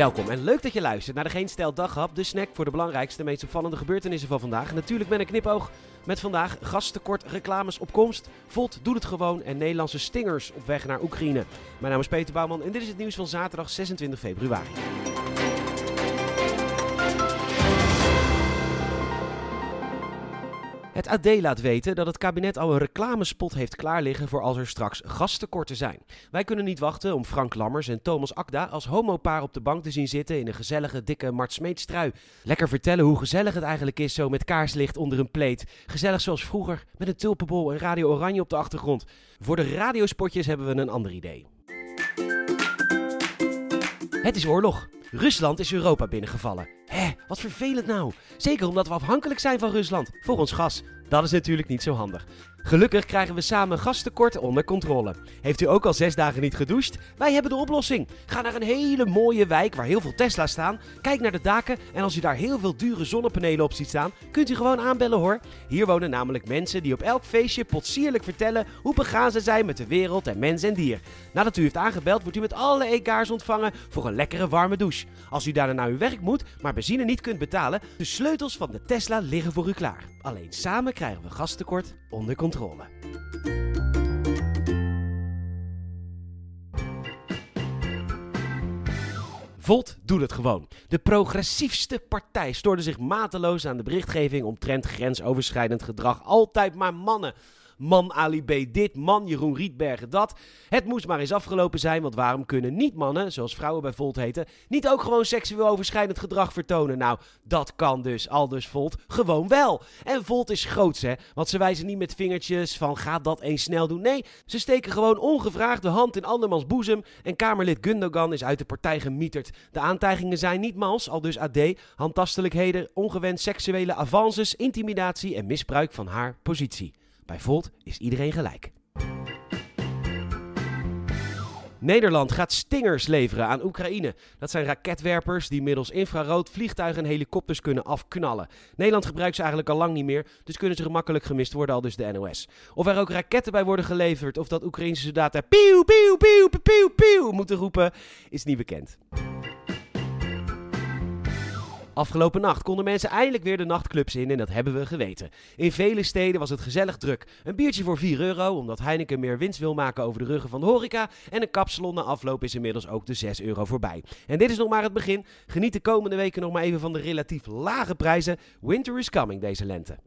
Welkom en leuk dat je luistert naar de Geen Stel Daghap, de snack voor de belangrijkste, meest opvallende gebeurtenissen van vandaag. Natuurlijk met een knipoog met vandaag gasttekort, reclames op komst, Volt doet het gewoon en Nederlandse stingers op weg naar Oekraïne. Mijn naam is Peter Bouwman en dit is het nieuws van zaterdag 26 februari. Het AD laat weten dat het kabinet al een reclamespot heeft klaar liggen voor als er straks gastekorten zijn. Wij kunnen niet wachten om Frank Lammers en Thomas Akda als homopaar op de bank te zien zitten in een gezellige dikke Mart Smeetstrui. Lekker vertellen hoe gezellig het eigenlijk is zo met kaarslicht onder een pleet. Gezellig zoals vroeger, met een tulpenbol en Radio Oranje op de achtergrond. Voor de radiospotjes hebben we een ander idee. Het is oorlog. Rusland is Europa binnengevallen. Hé, wat vervelend nou. Zeker omdat we afhankelijk zijn van Rusland voor ons gas. Dat is natuurlijk niet zo handig. Gelukkig krijgen we samen gastekort onder controle. Heeft u ook al zes dagen niet gedoucht? Wij hebben de oplossing. Ga naar een hele mooie wijk waar heel veel Tesla's staan. Kijk naar de daken en als u daar heel veel dure zonnepanelen op ziet staan, kunt u gewoon aanbellen hoor. Hier wonen namelijk mensen die op elk feestje potsierlijk vertellen hoe begaan ze zijn met de wereld en mens en dier. Nadat u heeft aangebeld, wordt u met alle egaars ontvangen voor een lekkere warme douche. Als u daarna naar uw werk moet, maar benzine niet kunt betalen, de sleutels van de Tesla liggen voor u klaar. Alleen samen krijgen we gastekort onder controle. Volt doet het gewoon. De progressiefste partij stoorde zich mateloos aan de berichtgeving omtrent grensoverschrijdend gedrag. Altijd maar mannen. Man Ali B dit, man Jeroen Rietbergen dat. Het moest maar eens afgelopen zijn, want waarom kunnen niet mannen, zoals vrouwen bij Volt heten, niet ook gewoon seksueel overschrijdend gedrag vertonen? Nou, dat kan dus, al dus Volt, gewoon wel. En Volt is groots, hè, want ze wijzen niet met vingertjes van ga dat eens snel doen. Nee, ze steken gewoon ongevraagd de hand in andermans boezem en Kamerlid Gundogan is uit de partij gemieterd. De aantijgingen zijn niet mals, al dus AD, handtastelijkheden, ongewenst seksuele avances, intimidatie en misbruik van haar positie. Bij Volt is iedereen gelijk. Nederland gaat stingers leveren aan Oekraïne. Dat zijn raketwerpers die middels infrarood vliegtuigen en helikopters kunnen afknallen. Nederland gebruikt ze eigenlijk al lang niet meer, dus kunnen ze gemakkelijk gemist worden, al dus de NOS. Of er ook raketten bij worden geleverd of dat Oekraïnse soldaten pieuw, pieuw, pieuw, pieuw, pieuw moeten roepen, is niet bekend. Afgelopen nacht konden mensen eindelijk weer de nachtclubs in en dat hebben we geweten. In vele steden was het gezellig druk. Een biertje voor 4 euro, omdat Heineken meer winst wil maken over de ruggen van de horeca. En een kapsalon na afloop is inmiddels ook de 6 euro voorbij. En dit is nog maar het begin. Geniet de komende weken nog maar even van de relatief lage prijzen. Winter is coming deze lente.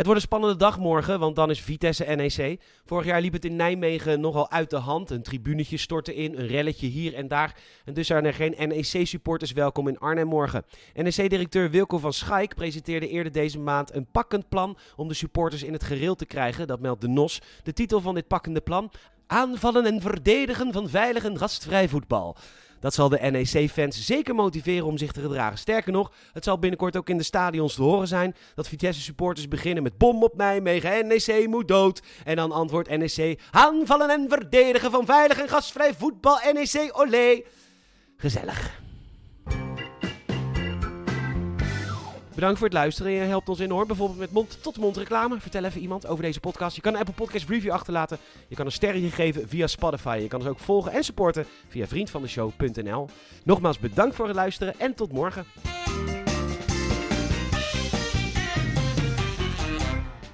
Het wordt een spannende dag morgen, want dan is Vitesse NEC. Vorig jaar liep het in Nijmegen nogal uit de hand. Een tribunetje stortte in, een relletje hier en daar. En dus zijn er geen NEC-supporters welkom in Arnhem morgen. NEC-directeur Wilco van Schaik presenteerde eerder deze maand een pakkend plan om de supporters in het gereel te krijgen. Dat meldt de NOS. De titel van dit pakkende plan? Aanvallen en verdedigen van veilig en gastvrij voetbal. Dat zal de NEC-fans zeker motiveren om zich te gedragen. Sterker nog, het zal binnenkort ook in de stadions te horen zijn dat Vitesse-supporters beginnen met bom op Nijmegen, NEC moet dood. En dan antwoordt NEC, aanvallen en verdedigen van veilig en gastvrij voetbal, NEC olé. Gezellig. Bedankt voor het luisteren. Je helpt ons enorm. Bijvoorbeeld met mond-tot-mond reclame. Vertel even iemand over deze podcast. Je kan een Apple Podcast review achterlaten. Je kan een sterretje geven via Spotify. Je kan ons ook volgen en supporten via vriendvandeshow.nl. Nogmaals bedankt voor het luisteren en tot morgen.